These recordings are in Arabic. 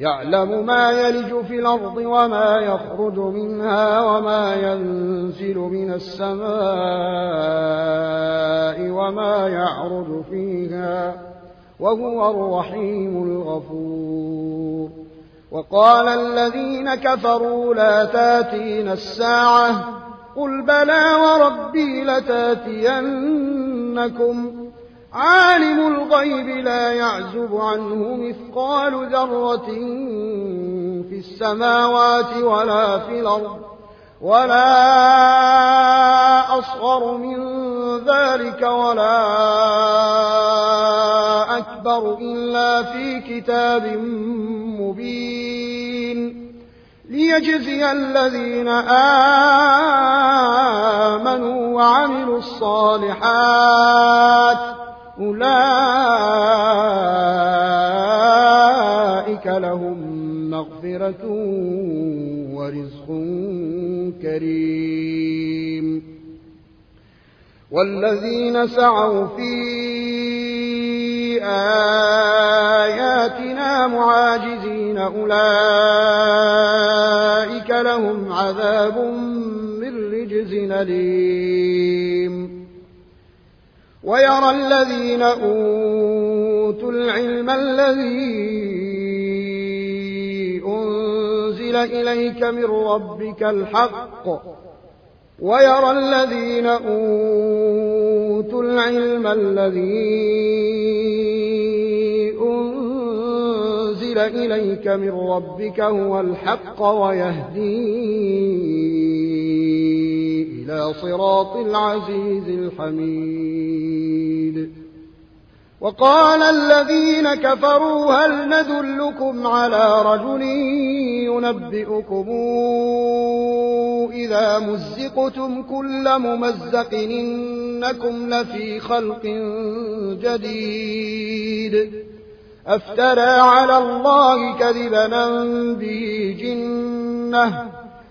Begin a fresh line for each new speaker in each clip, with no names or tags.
يعلم ما يلج في الأرض وما يخرج منها وما ينزل من السماء وما يعرج فيها وهو الرحيم الغفور. وقال الذين كفروا لا تاتين الساعة قل بلى وربي لتاتينكم عالم الغيب لا يعزب عنه مثقال ذرة في السماوات ولا في الأرض ولا أصغر من ذلك ولا أكبر إلا في كتاب مبين ليجزي الذين آمنوا وعملوا الصالحات كريم والذين سعوا في آياتنا معاجزين أولئك لهم عذاب من رجز أليم. ويرى الذين أوتوا العلم الذي إليك من ربك الحق ويرى الذين أوتوا العلم الذي أنزل إليك من ربك هو الحق ويهديه إلى صراط العزيز الحميد. وقال الذين كفروا هل ندلكم على رجل ينبئكم إذا مزقتم كل ممزق إنكم لفي خلق جديد أفترى على الله كذبا به جنة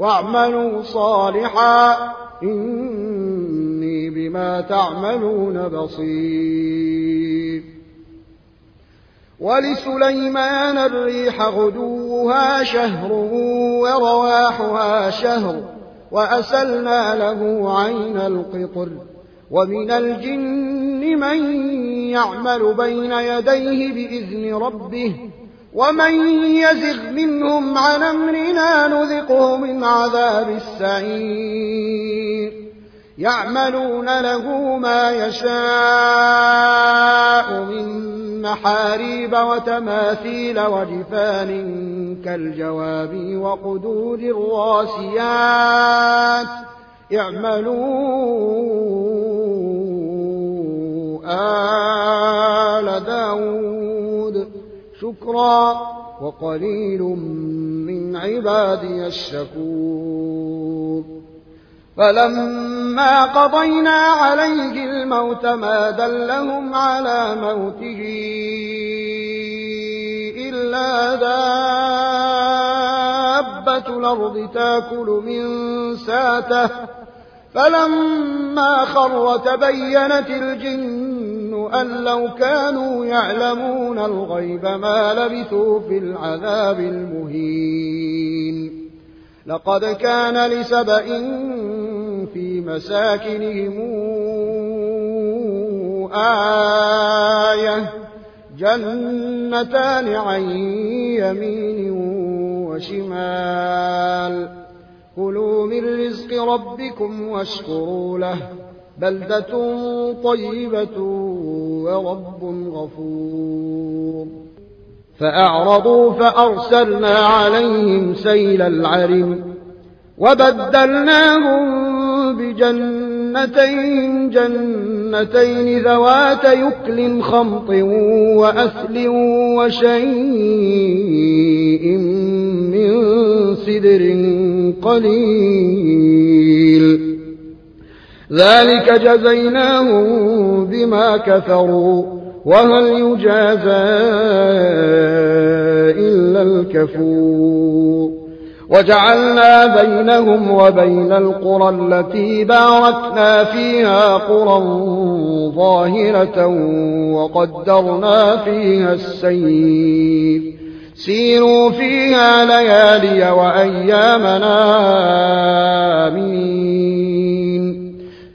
واعملوا صالحا. إني بما تعملون بصير. ولسليمان الريح غدوها شهر ورواحها شهر وأسلنا له عين القطر. ومن الجن من يعمل بين يديه بإذن ربه ومن يزغ منهم عن أمرنا نذقه من عذاب السعير. يعملون له ما يشاء من محاريب وتماثيل وجفان كالجواب وقدور الراسيات. اعملوا آل داود. شكرا وقليل من عبادي الشكور. فلما قضينا عليه الموت ما دلهم على موته إلا دابة الأرض تأكل من ساته. فلما خر تبينت الجن أن لو كانوا يعلمون الغيب ما لبثوا في العذاب المهين. لقد كان لسبإ في مساكنهم آية جنتان عن يمين وشمال. كلوا من رزق ربكم واشكروا له. بلدة طيبة ورب غفور. فأعرضوا فأرسلنا عليهم سيل العرم وبدلناهم بجنتين جنتين ذوات يكل خمط وأثل وشيء من سدر قليل. ذلك جزيناهم بما كفروا. وهل يجازى إلا الكفور. وجعلنا بينهم وبين القرى التي باركنا فيها قرى ظاهرة وقدرنا فيها السير. سيروا فيها ليالي وأيامنا آمين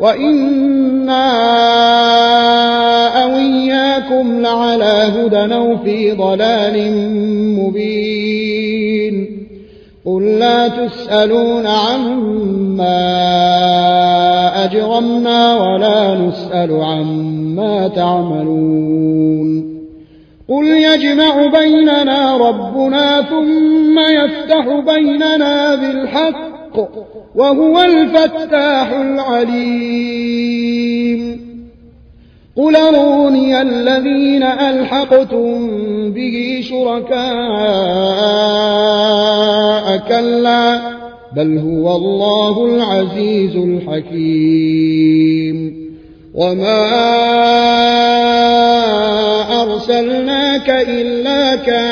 وإنا أو إياكم لعلى هدى أو في ضلال مبين قل لا تسألون عما أجرمنا ولا نسأل عما تعملون قل يجمع بيننا ربنا ثم يفتح بيننا بالحق وهو الفتاح العليم. قل أروني الذين ألحقتم به شركاء كلا بل هو الله العزيز الحكيم. وما أرسلناك إلا كافة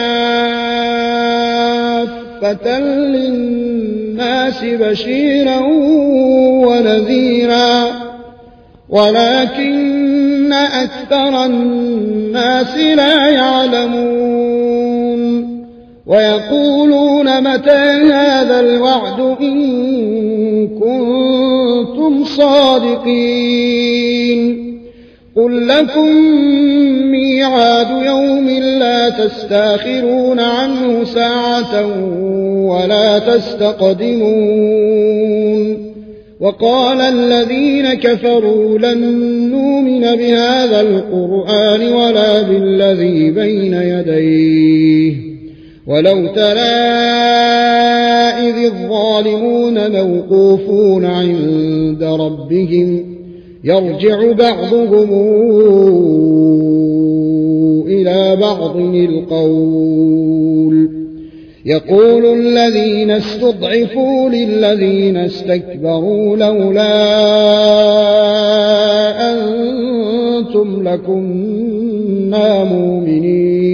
للناس. بشيرا ونذيرا. ولكن أكثر الناس لا يعلمون. ويقولون متى هذا الوعد إن كنتم صادقين. قل لكم ميعاد يوم لا تستاخرون عنه ساعة ولا تستقدمون وقال الذين كفروا لن نؤمن بهذا القرآن ولا بالذي بين يديه ولو ترى إذ الظالمون موقوفون عند ربهم يرجع بعضهم إلى بعض القول. يقول الذين استضعفوا للذين استكبروا لولا أنتم لكنا مؤمنين.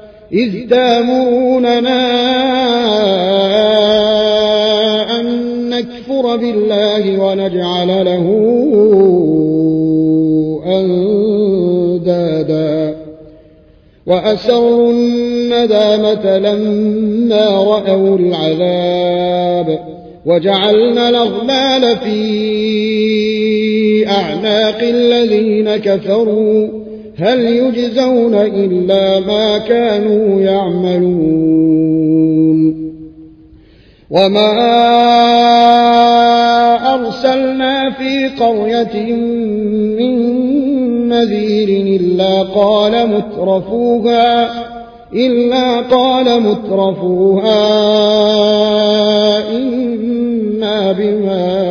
إذ تامروننا أن نكفر بالله ونجعل له أندادا. وأسروا الندامة لما رأوا العذاب. وجعلنا الأغلال في أعناق الذين كفروا. هل يجزون إلا ما كانوا يعملون وما أرسلنا في قرية من نذير إلا قال مترفوها إلا قال مترفوها إنا بما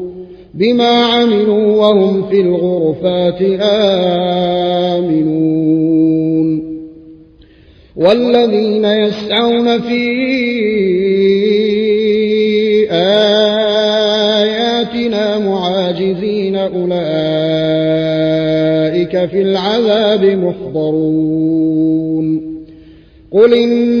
بما عملوا وهم في الغرفات آمنون والذين يسعون في آياتنا معاجزين أولئك في العذاب محضرون قل إن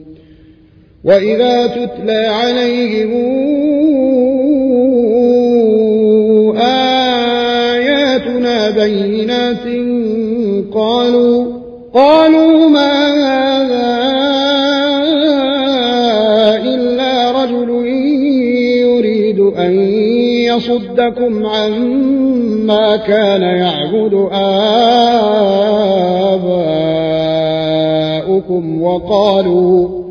وإذا تتلى عليهم آياتنا بينات قالوا ما هذا إلا رجل يريد أن يصدكم عما كان يعبد آباؤكم وقالوا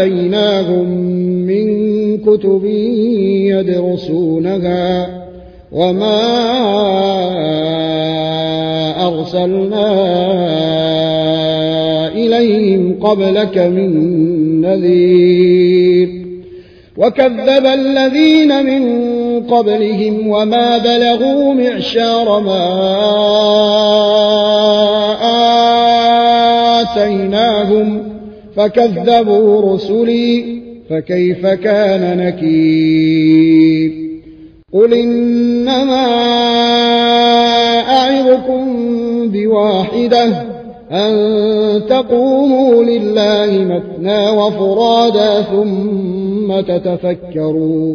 آتيناهم من كتب يدرسونها وما أرسلنا إليهم قبلك من نذير وكذب الذين من قبلهم وما بلغوا معشار ما آتيناهم فكذبوا رسلي فكيف كان نكير؟ قل إنما أعظكم بواحدة أن تقوموا لله مثنى وفرادا ثم تتفكروا.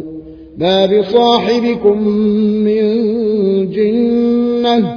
ما بصاحبكم من جنة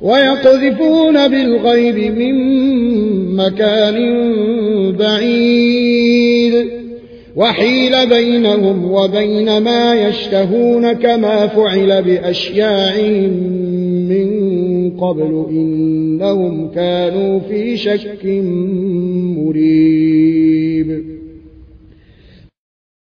ويقذفون بالغيب من مكان بعيد. وحيل بينهم وبين ما يشتهون كما فعل بأشياعهم من قبل إنهم كانوا في شك مريد